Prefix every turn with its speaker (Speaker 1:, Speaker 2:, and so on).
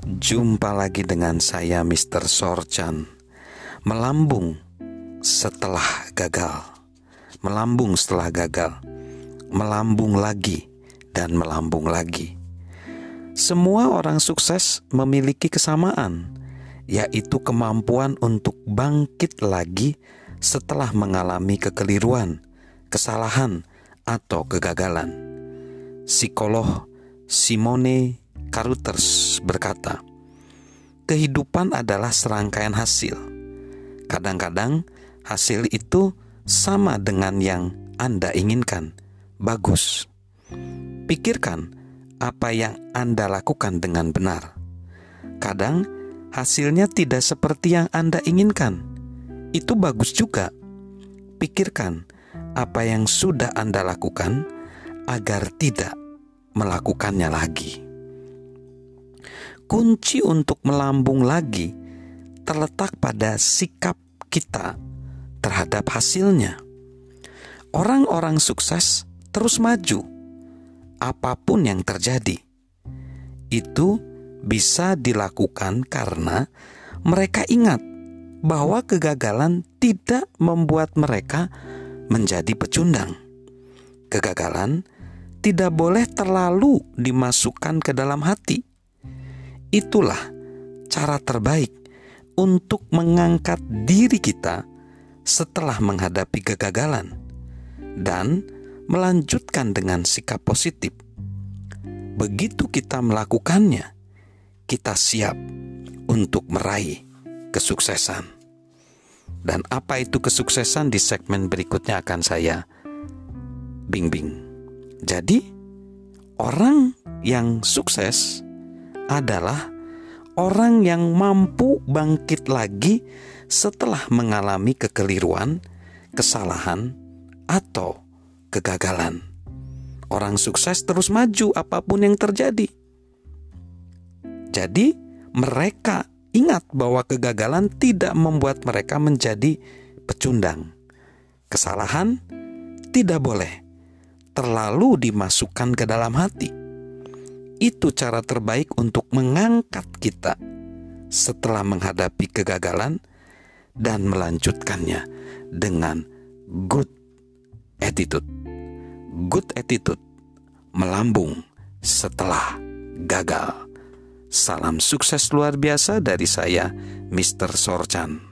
Speaker 1: Jumpa lagi dengan saya Mr. Sorchan Melambung setelah gagal Melambung setelah gagal Melambung lagi dan melambung lagi Semua orang sukses memiliki kesamaan Yaitu kemampuan untuk bangkit lagi setelah mengalami kekeliruan, kesalahan, atau kegagalan. Psikolog Simone Carruthers berkata, "Kehidupan adalah serangkaian hasil. Kadang-kadang hasil itu sama dengan yang Anda inginkan. Bagus. Pikirkan apa yang Anda lakukan dengan benar. Kadang hasilnya tidak seperti yang Anda inginkan. Itu bagus juga. Pikirkan apa yang sudah Anda lakukan agar tidak melakukannya lagi." Kunci untuk melambung lagi terletak pada sikap kita terhadap hasilnya. Orang-orang sukses terus maju, apa pun yang terjadi. Itu bisa dilakukan karena mereka ingat bahwa kegagalan tidak membuat mereka menjadi pecundang. Kegagalan tidak boleh terlalu dimasukkan ke dalam hati Itulah cara terbaik untuk mengangkat diri kita setelah menghadapi kegagalan dan melanjutkan dengan sikap positif. Begitu kita melakukannya, kita siap untuk meraih kesuksesan. Dan apa itu kesuksesan di segmen berikutnya akan saya bimbing. Jadi, orang yang sukses adalah orang yang mampu bangkit lagi setelah mengalami kekeliruan, kesalahan, atau kegagalan. Orang sukses terus maju apa pun yang terjadi. Jadi, mereka ingat bahwa kegagalan tidak membuat mereka menjadi pecundang. Kesalahan tidak boleh terlalu dimasukkan ke dalam hati itu cara terbaik untuk mengangkat kita setelah menghadapi kegagalan dan melanjutkannya dengan good attitude. Good attitude melambung setelah gagal. Salam sukses luar biasa dari saya, Mr. Sorchan.